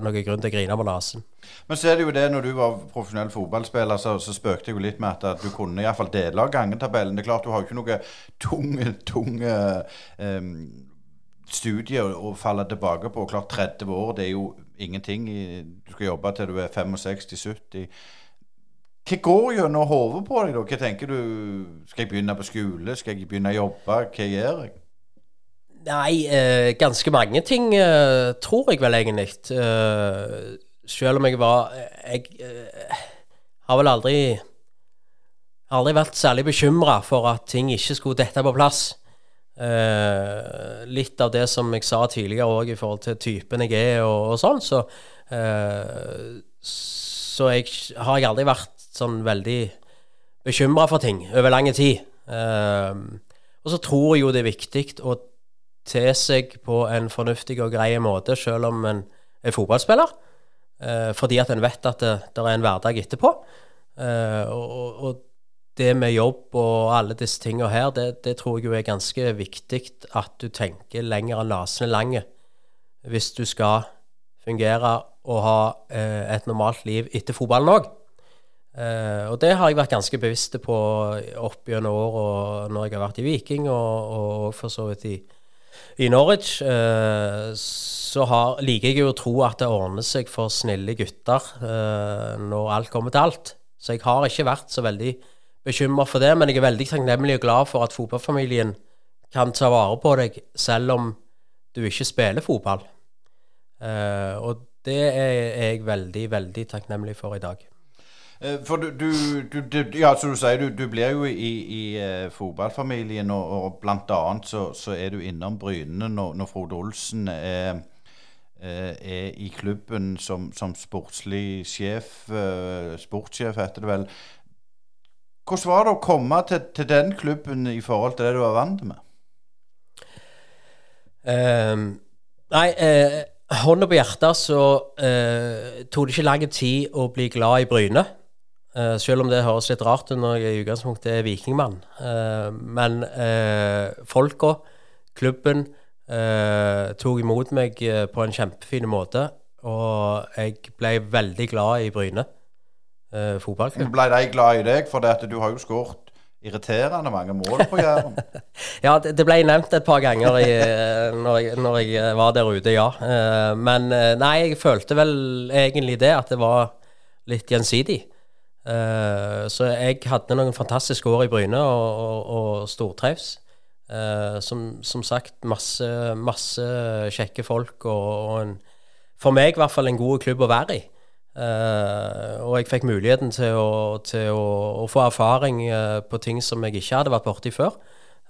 noen grunn til å grine på nesen. Men så er det jo det, når du var profesjonell fotballspiller, så, så spøkte jeg jo litt med at, du kunne iallfall dele av gangetabellen. Det er klart du har jo ikke noe tunge, tunge um, studier å falle tilbake på. Klart 30 år, det er jo ingenting. Du skal jobbe til du er 65-70. Hva går gjennom hodet på deg? da? Hva tenker du? Skal jeg begynne på skole? Skal jeg begynne å jobbe? Hva gjør jeg? Nei, eh, ganske mange ting eh, tror jeg vel egentlig. Eh, selv om jeg var Jeg eh, har vel aldri aldri vært særlig bekymra for at ting ikke skulle dette på plass. Eh, litt av det som jeg sa tidligere òg i forhold til typen jeg er og, og sånn, så eh, Så jeg, har jeg aldri vært sånn veldig bekymra for ting over lang tid. og så tror jeg jo det er viktig å te seg på en fornuftig og grei måte, selv om en er fotballspiller. Uh, fordi at en vet at det, det, er en hverdag etterpå. Uh, og, og, det med jobb og alle disse tingene her, det, det, tror jeg jo er ganske viktig at du tenker lenger enn nesen er lang hvis du skal fungere og ha uh, et normalt liv etter fotballen òg. Eh, og det har jeg vært ganske bevisst på opp gjennom åra når jeg har vært i Viking, og, og for så vidt i, i Norwich. Uh, så har, liker jeg jo å tro at det ordner seg for snille gutter uh, når alt kommer til alt. Så jeg har ikke vært så veldig bekymra for det, men jeg er veldig takknemlig og glad for at fotballfamilien kan ta vare på deg selv om du ikke spiller fotball. Uh, og det er jeg veldig, veldig takknemlig for i dag. Uh, for du, du, du, ja, som du sier, du, blir jo i, i uh, fotballfamilien, og, og blant annet så, så, er du innom Bryne når, når Frode Olsen er, er i klubben som, som sportslig sjef, sportssjef heter det vel. Hvordan var det å komme til, til den klubben i forhold til det du var vant med? Um, nei, uh, hånda på hjertet så uh, tok det ikke lang tid å bli glad i Bryne. Uh, selv om det høres litt rart ut når jeg i utgangspunktet er vikingmann. men folka, klubben, tok imot meg på en kjempefin måte. Og jeg ble veldig glad i Bryne fotballklubb. Ble de glad i deg? For du har jo skåret irriterende mange mål på Jæren. ja, det, det, ble nevnt et par ganger i, når, jeg, når, jeg, var der ute, ja. Men nei, jeg følte vel egentlig det, at det var litt gjensidig. Eh, så jeg hadde noen fantastiske år i Bryne og, og, og stortrives. Som, som, sagt, masse, masse kjekke folk og, og en, for meg i hvert fall en god klubb å være i. Uh, og jeg fikk muligheten til, å, til å, å, få erfaring uh, på ting som jeg ikke hadde vært borti før.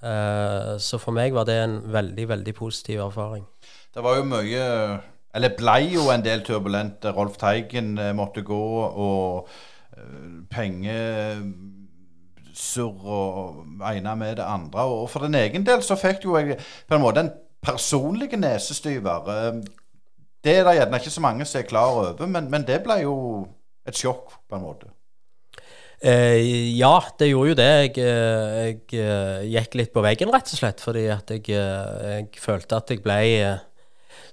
Uh, så for meg var det en veldig, veldig positiv erfaring. Det var jo mye Eller blei jo en del turbulent. Rolf Teigen måtte gå, og pengesurr og ene med det andre. Og for din egen del så fikk jo jeg på en måte en personlig nesestyver. Det er det gjerne ikke så mange som er klar over, men, men det ble jo et sjokk på en måte. Eh, ja, det gjorde jo det. Jeg, eh, jeg, eh, gikk litt på veggen, rett og slett. Fordi at jeg, eh, jeg følte at jeg ble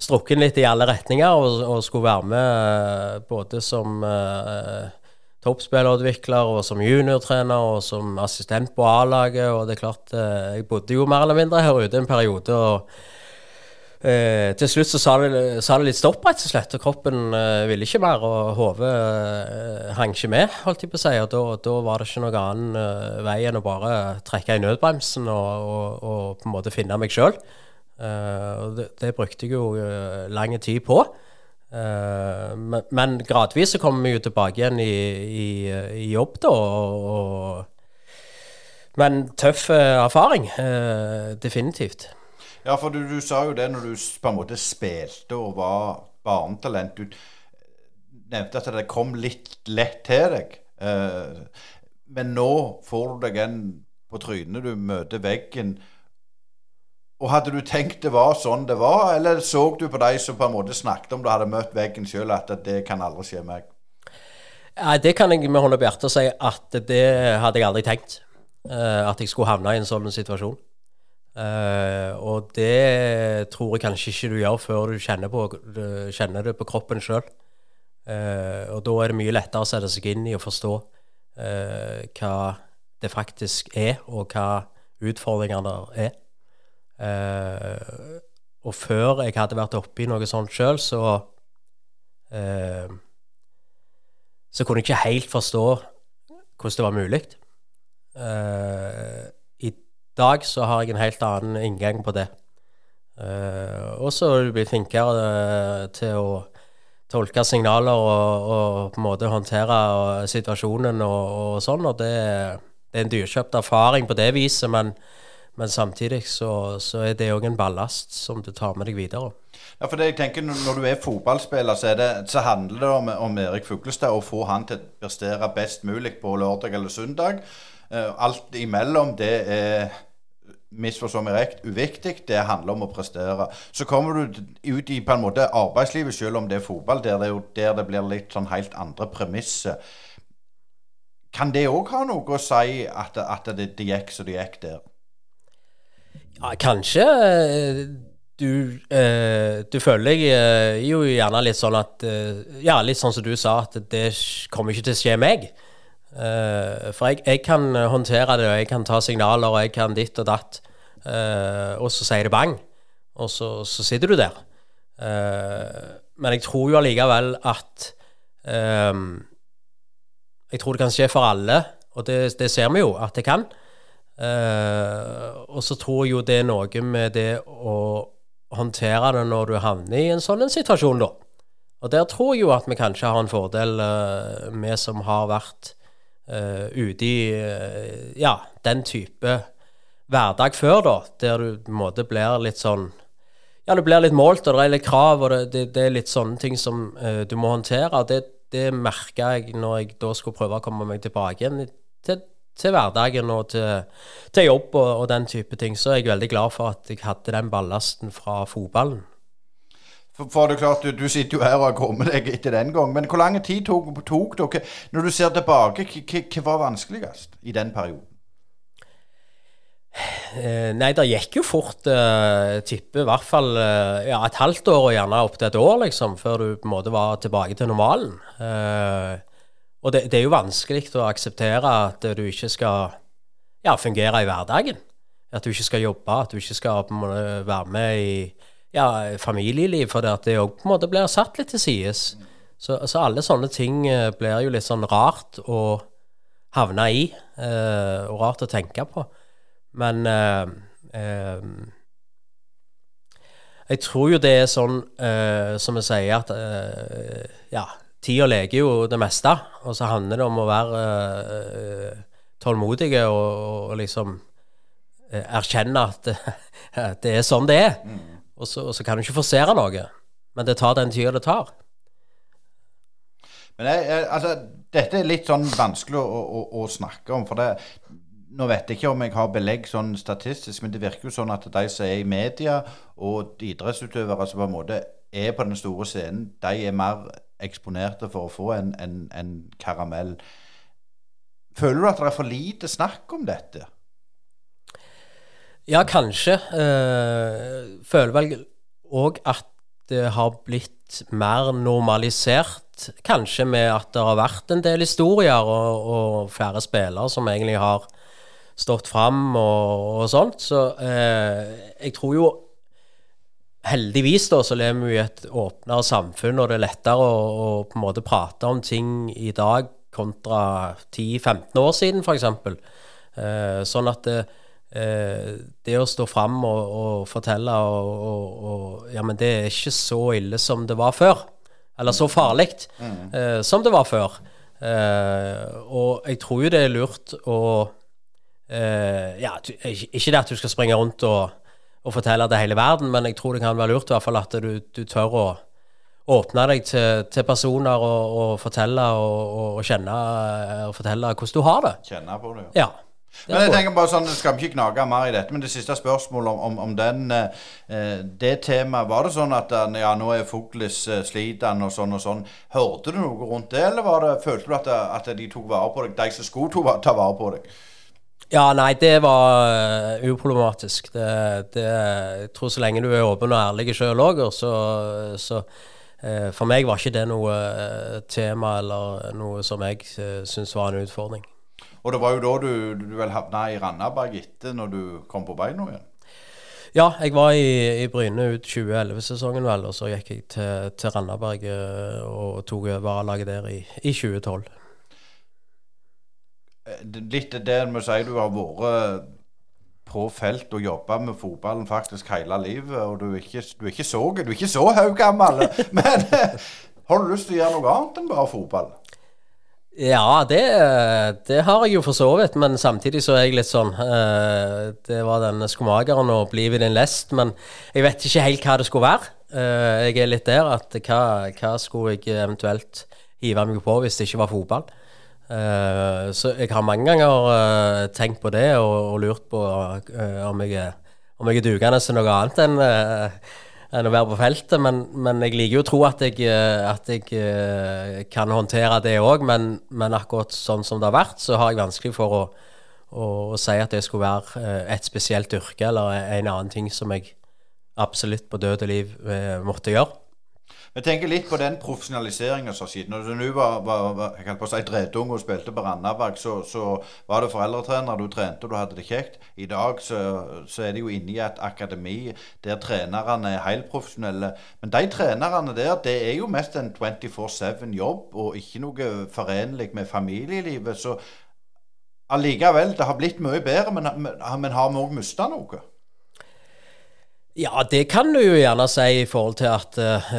strukken litt i alle retninger og, og skulle være med både som eh, toppspillerutvikler og som juniortrener og som assistent på A-laget. Og det er klart, jeg bodde jo mer eller mindre her ute en periode. og Eh, til slutt så sa det, sa det, litt stopp, rett og slett. Og kroppen eh, ville ikke mer, og hodet eh, hang ikke med, holdt jeg på å si. Og da, da var det ikke noen annen eh, vei enn å bare trekke i nødbremsen og, og, og på en måte finne meg sjøl. Eh, og det, det, brukte jeg jo lang tid på. Men, men, gradvis så kommer vi jo tilbake igjen i, i, i jobb, da. Og, men tøff erfaring. definitivt. Ja, for du, du, sa jo det når du på en måte spilte og var barnetalent. Du nevnte at det kom litt lett til deg. Eh, men nå får du deg en på trynet, du møter veggen. Og Hadde du tenkt det var sånn det var, eller så du på de som på en måte snakket om du hadde møtt veggen sjøl, at det kan aldri skje meg? Nei, det kan jeg med hånda på hjertet si at det hadde jeg aldri tenkt. Uh, at jeg skulle havne i en sånn situasjon. Uh, og det tror jeg kanskje ikke du gjør før du kjenner, på, kjenner det på kroppen sjøl. Eh, og da er det mye lettere å sette seg inn i og forstå hva det faktisk er, og hva utfordringene er. Og før jeg hadde vært oppi noe sånt sjøl, så Så kunne jeg ikke helt forstå hvordan det var mulig. i dag så har jeg en helt annen inngang på det. Uh, og så er du blitt flinkere uh, til å tolke signaler og, og, på en måte håndtere uh, situasjonen og, og, sånn. Og det, det, er en dyrkjøpt erfaring på det viset, men, men samtidig så, så, er det òg en ballast som du tar med deg videre. Ja, for det jeg tenker Når du er fotballspiller, så, er det, så handler det om, om Erik Fuglestad å få han til å prestere best mulig på lørdag eller søndag. Eh, alt imellom, det er misforstå meg rett, uviktig. Det handler om å prestere. Så kommer du ut i på en måte arbeidslivet, selv om det er fotball, der det, der det blir litt sånn helt andre premisser. Kan det òg ha noe å si at, at det, det, gikk som det gikk der? Ja, kanskje. Du, eh, du føler jeg eh, jo gjerne litt sånn at eh, Ja, litt sånn som du sa, at det kommer ikke til å skje meg. Eh, for jeg, jeg, kan håndtere det, og jeg kan ta signaler, og jeg kan ditt og datt. Eh, og så sier det bang, og så, så sitter du der. Eh, men jeg tror jo allikevel at eh, Jeg tror det kan skje for alle, og det, det ser vi jo at det kan. Eh, og så tror jo det er noe med det å håndtere det når du havner i en sånn situasjon, da. Og der tror jeg jo at vi kanskje har en fordel, uh, vi som har vært uh, ute i uh, ja, den type hverdag før, da, der du på en måte blir litt sånn Ja, du blir litt målt, og det er litt krav, og det, det, det er litt sånne ting som du må håndtere. det, det merka jeg når jeg da skulle prøve å komme meg tilbake igjen til, til hverdagen og til, til jobb og, og, den type ting. Så er jeg veldig glad for at jeg hadde den ballasten fra fotballen. For, for, det er klart, du, du, sitter jo her og har kommet deg etter den gang. Men hvor lang tid tok, tok dere Når du ser tilbake, hva var vanskeligst i den perioden? Eh, nei, det gikk jo fort. Uh, tipper i hvert fall uh, ja, et halvt år og gjerne opp til et år, liksom, før du på en måte var tilbake til normalen. Uh, og det, det, er jo vanskelig å akseptere at du ikke skal ja, fungere i hverdagen. At du ikke skal jobbe, at du ikke skal måte være med i ja, familieliv, for det at det òg på en måte blir satt litt til sides. Så, så, alle sånne ting eh, blir jo litt sånn rart å havne i, eh, og rart å tenke på. Men eh, eh, jeg tror jo det er sånn eh, som vi sier, at eh, ja, tida leker jo det meste. Og så handler det om å være tålmodige og, og liksom erkjenne at det er sånn det er. Mm. Og så, og så kan du ikke forsere noe. Men det tar den tida det tar. Men jeg, jeg, altså, dette er litt sånn vanskelig å, å, å snakke om. For det, nå vet jeg ikke om jeg har belegg sånn statistisk, men det virker jo sånn at de som er i media, og idrettsutøvere som på en måte er på den store scenen, de er mer eksponerte for å få en, en, en karamell. Føler du at det er for lite snakk om dette? Ja, kanskje. Uh, føler vel òg at det har blitt mer normalisert, kanskje med at det har vært en del historier og, og flere spillere som egentlig har stått fram og, og sånt. Så eh, jeg tror jo Heldigvis da, så lever vi i et åpnere samfunn, og det er lettere å, å på en måte prate om ting i dag kontra 10-15 år siden, f.eks. Eh, sånn at det, eh, det å stå fram og, og, fortelle og, og, og, Ja, men det er ikke så ille som det var før. Eller så farlig mm. eh, som det var før. Eh, og jeg tror jo det er lurt å eh, Ja, ikke det at du skal springe rundt og, fortelle det hele verden, men jeg tror det kan være lurt i hvert fall at du, du tør å åpne deg til, til personer og, og fortelle og, og, kjenne og fortelle hvordan du har det. Kjenne på det, ja. Men jeg tenker bare sånn, Skal vi ikke gnage mer i dette, men det siste spørsmålet om, om, om den, eh, det temaet Var det sånn at ja, nå er Fuglis eh, slitende og sånn og sånn? Hørte du noe rundt det, eller var det, følte du at, at de tok vare på deg, de som skulle ta vare på deg? Ja, nei, det var uh, uproblematisk. Det, det, jeg tror så lenge du er åpen og ærlig sjøl òg, så, så uh, For meg var ikke det noe uh, tema eller noe som jeg uh, syntes var en utfordring. Og det var jo da du, du vel havna i Randaberg etter, når du kom på beina igjen? Ja, jeg var i, i Bryne ut 2011-sesongen, vel, og så gikk jeg til, til Randaberg eh, og tok over A-laget der i, i 2012. Eh, litt det du sier, du har vært på felt og jobba med fotballen faktisk hele livet, og du er ikke, du er ikke så, du er så høygammel. Men eh, har du lyst til å gjøre noe annet enn bare fotball? Ja, det, det, har jeg jo for så vidt, men samtidig så er jeg litt sånn uh, Det var denne skomakeren og bli ved din lest, men jeg vet ikke helt hva det skulle være. Uh, jeg er litt der at hva, hva, skulle jeg eventuelt hive meg på hvis det ikke var fotball? Uh, så jeg har mange ganger tenkt på det og, og lurt på om jeg, om jeg er dugende til noe annet enn enn å være på feltet. Men, men, jeg liker jo å tro at jeg, at jeg kan håndtere det òg. Men, men, akkurat sånn som det har vært, så har jeg vanskelig for å, å, å si at det skulle være et spesielt yrke eller en annen ting som jeg absolutt på død og liv måtte gjøre. Jeg tenker litt på den profesjonaliseringa som har skjedd. Når du var, var, var jeg på å si, dredung og spilte på Randaberg, så, så, var det foreldretrener, du trente og du hadde det kjekt. I dag så, så er det jo inne i et akademi der trenerne er helprofesjonelle. Men de trenerne der, det er jo mest en 24-7-jobb, og ikke noe forenlig med familielivet. Så allikevel, det har blitt mye bedre, men, men har vi òg mista noe? Ja, det kan du jo gjerne si i forhold til at uh,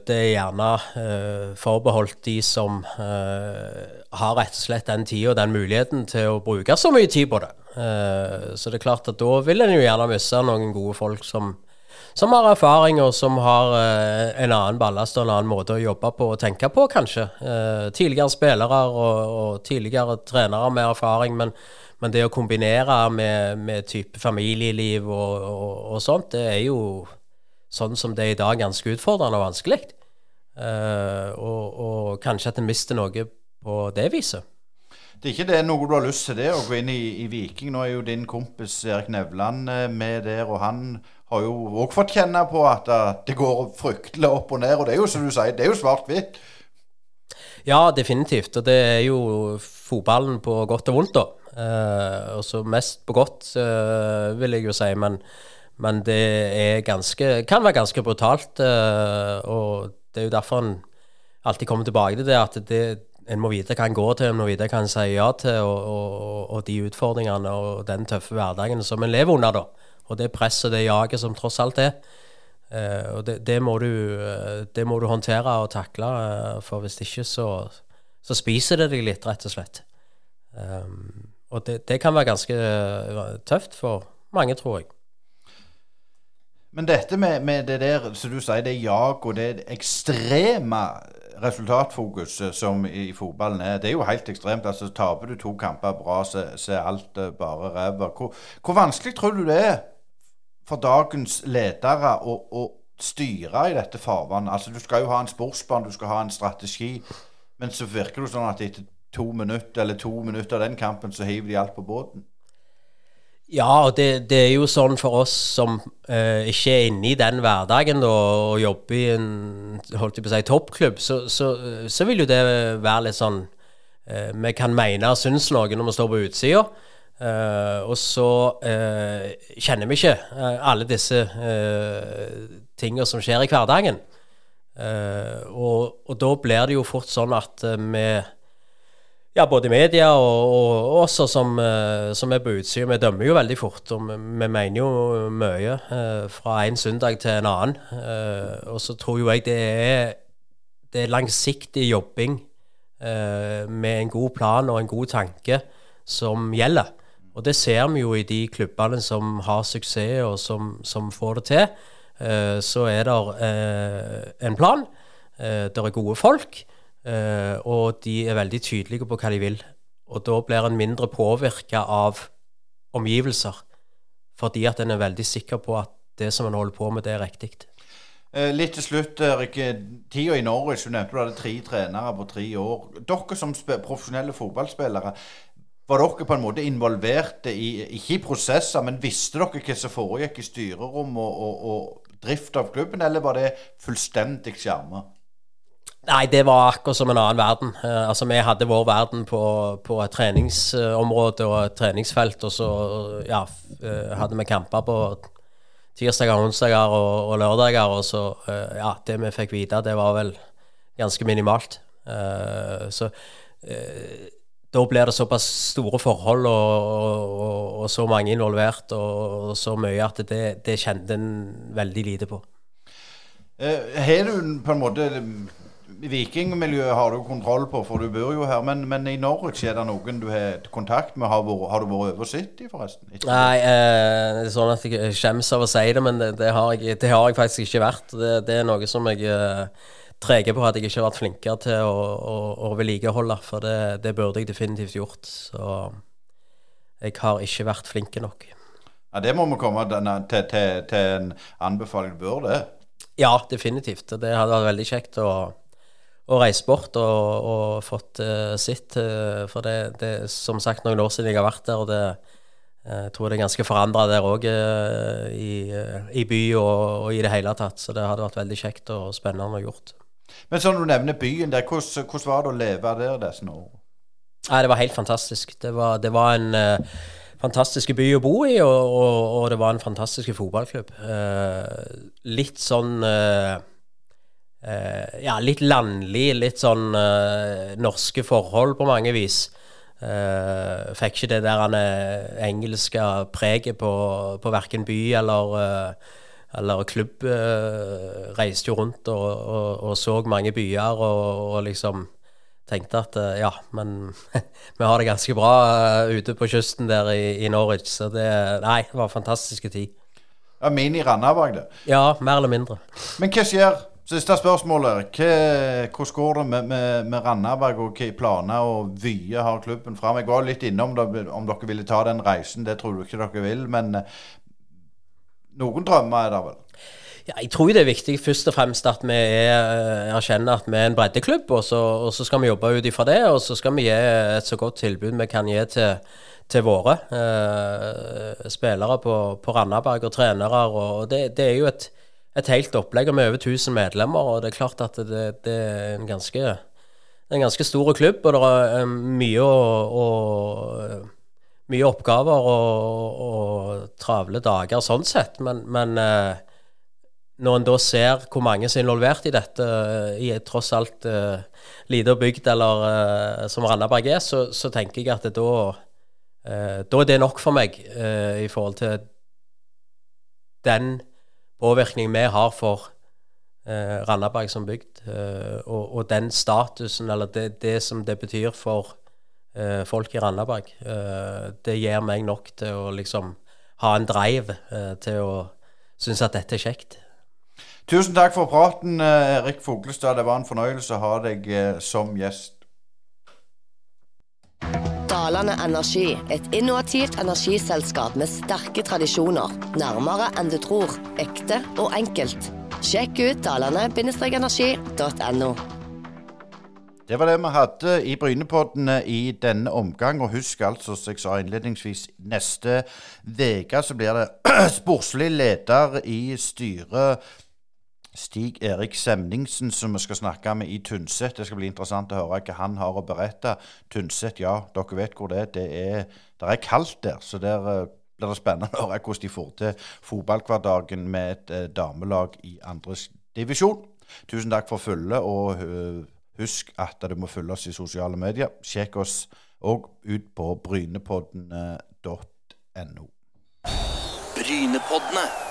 det er gjerne uh, forbeholdt de som uh, har rett og slett den tida og den muligheten til å bruke så mye tid på det. så det er klart at da vil en jo gjerne miste noen gode folk som, som har erfaring, og som har en annen ballast og en annen måte å jobbe på og tenke på, kanskje. tidligere spillere og, og tidligere trenere med erfaring. men men det å kombinere med, med type familieliv og, og, og, sånt, det er jo sånn som det er i dag, ganske utfordrende og vanskelig. Uh, og, og, kanskje at en mister noe på det viset. Det er ikke det noe du har lyst til det, å gå inn i, i Viking. Nå er jo din kompis Erik Nevland eh, med der, og han har jo òg fått kjenne på at, at det går fryktelig opp og ned. Og det er jo som du sier, det er jo svart-hvitt. Ja, definitivt. Og det er jo fotballen på godt og vondt, da. Uh, og så mest på godt, uh, vil jeg jo si. Men, men, det ganske, kan være ganske brutalt. Uh, og det er jo derfor en alltid kommer tilbake til det at det, en må vite hva en går til, en må vite hva en sier ja til, og, og, og, de utfordringene og den tøffe hverdagen som en lever under. da. Og det presset, det jaget som tross alt er. og det, det, må du, det, må du, håndtere og takle, for hvis ikke så, så spiser det deg litt, rett og slett. Um, og det, det, kan være ganske eh, tøft for mange, tror jeg. Men dette med, med det der, som du sier, det jaget og det ekstreme resultatfokuset som i fotballen er, det er jo helt ekstremt. altså Taper du to kamper bra, så, er alt eh, bare ræva. Hvor, hvor, vanskelig tror du det er for dagens ledere å, å styre i dette farvannet? Altså Du skal jo ha en sportsbane, du skal ha en strategi, men så virker det sånn at etter to minutter eller to minutter av den kampen, så hiver de alt på båten. Ja, og det, det, er jo sånn for oss som eh, ikke er inne i den hverdagen da, og jobber i en holdt jeg på å si, toppklubb, så, så, så, vil jo det være litt sånn eh, Vi kan mene og synes noe når vi står på utsida. Eh, og så eh, kjenner vi ikke eh, alle disse eh, tingene som skjer i hverdagen. Og, og, da blir det jo fort sånn at vi ja, både media og, og oss som, uh, som, er på utsida. Vi dømmer jo veldig fort, og vi, vi mener jo mye uh, fra en søndag til en annen. Uh, og så tror jo jeg det er, det er langsiktig jobbing med en god plan og en god tanke som gjelder. Og det ser vi jo i de klubbene som har suksess, og som, som får det til. så er det en plan. det er gode folk. Uh, og de er veldig tydelige på hva de vil. Og da blir en mindre påvirka av omgivelser, fordi at en er veldig sikker på at det som en holder på med, det er riktig. Uh, litt til slutt, Erik. Tida i Norwich, du nevnte du hadde tre trenere på tre år. Dere som profesjonelle fotballspillere, var dere på en måte involverte i, ikke i prosesser, men visste dere hva som foregikk i styrerom og, og, og drift av klubben, eller var det fullstendig skjerma? Nei, det var akkurat som en annen verden. Uh, altså, Vi hadde vår verden på, på et treningsområde og et treningsfelt, og så ja, uh, hadde vi kamper på tirsdager, onsdager og, og lørdager. Og så, uh, ja, det vi fikk vite, det var vel ganske minimalt. så da blir det såpass store forhold og, og, og så mange involvert og, så mye at det, det kjente en veldig lite på. Har du på en måte Vikingmiljøet har du kontroll på, for du bor jo her. Men, men i Norwich, er det noen du har kontakt med? Har, vært, har du vært over City, forresten? Nei, eh, det er sånn at jeg skjemmes av å si det, men det, det, har, jeg, det har, jeg, faktisk ikke vært. Det, det er noe som jeg eh, treger på at jeg ikke har vært flinkere til å, å, å vedlikeholde. For det, det, burde jeg definitivt gjort. Så jeg har ikke vært flink nok. Ja, Det må vi komme til, til, til en anbefaling. Bør det? Ja, definitivt. Det hadde vært veldig kjekt å og reist bort og, og fått uh, sitt. Uh, for det, er som sagt noen år siden jeg har vært der, og det, Jeg tror det er ganske forandra der òg, i, i by og, og, i det hele tatt. Så det hadde vært veldig kjekt og spennende å gjort. Men sånn du nevner byen der, hvordan, hvordan var det å leve der disse årene? Nei, Det var helt fantastisk. Det var, det var en fantastisk by å bo i, og, og, og, det var en fantastisk fotballklubb. Litt sånn Ja, litt landlig, litt sånn norske forhold på mange vis. Uh, fikk ikke det der han engelske preget på, på verken by eller, uh, eller klubb. Uh, reiste jo rundt og, og, og, så mange byer og, liksom tenkte at ja, men vi har det ganske bra ute på kysten der i, i, Norwich. Så det Nei, det var fantastiske tid. Ja, Mini-Randaberg, det. Ja, mer eller mindre. Men hva skjer Siste spørsmålet. Hvordan går det med, med, med Randaberg, og hvilke planer og vyer har klubben fram? Jeg var litt innom det, om dere ville ta den reisen. Det tror du ikke dere vil. Men eh, noen drømmer er det vel? Ja, jeg tror det er viktig først og fremst at vi er, eh, erkjenner at vi er en breddeklubb. Og så, og så skal vi jobbe ut ifra det, og så skal vi gi et så godt tilbud vi kan gi til, til våre eh, spillere på, på Randaberg og trenere. Og det, det er jo et et helt opplegg med over 1000 medlemmer. og Det er klart at det, det er en ganske, en ganske stor klubb, og det er eh, mye, og, mye oppgaver og, og, travle dager sånn sett. Men, men, eh, når en da ser hvor mange som er involvert i dette, i tross alt uh, lite bygd eller uh, som Randaberg er, så, så, tenker jeg at da, uh, da er det nok for meg i forhold til den påvirkning vi har for eh, Randaberg som bygd, eh, og, og, den statusen, eller det, det, som det betyr for eh, folk i Randaberg, eh, det gir meg nok til å liksom ha en drive eh, til å synes at dette er kjekt. Tusen takk for praten, eh, Erik Foglestad. Det var en fornøyelse å ha deg som gjest. Dalane Energi, et innovativt energiselskap med sterke tradisjoner. Nærmere enn du tror. Ekte og enkelt. Sjekk ut dalane-energi.no. Det var det vi hadde i Brynepoddene i denne omgang. Og husk altså, som jeg sa innledningsvis, neste uke så blir det sportslig leder i styret Stig Erik Semningsen, som vi skal snakke med i Tynset. Det skal bli interessant å høre hva han har å berette. Tynset, ja, dere vet hvor det er. Det er, det er kaldt der, så der uh, blir det spennende å høre hvordan de får til fotballhverdagen med et uh, damelag i andre divisjon. Tusen takk for følget, og uh, husk at du må følge oss i sosiale medier. Sjekk oss òg ut på brynepodden.no. Brynepoddene.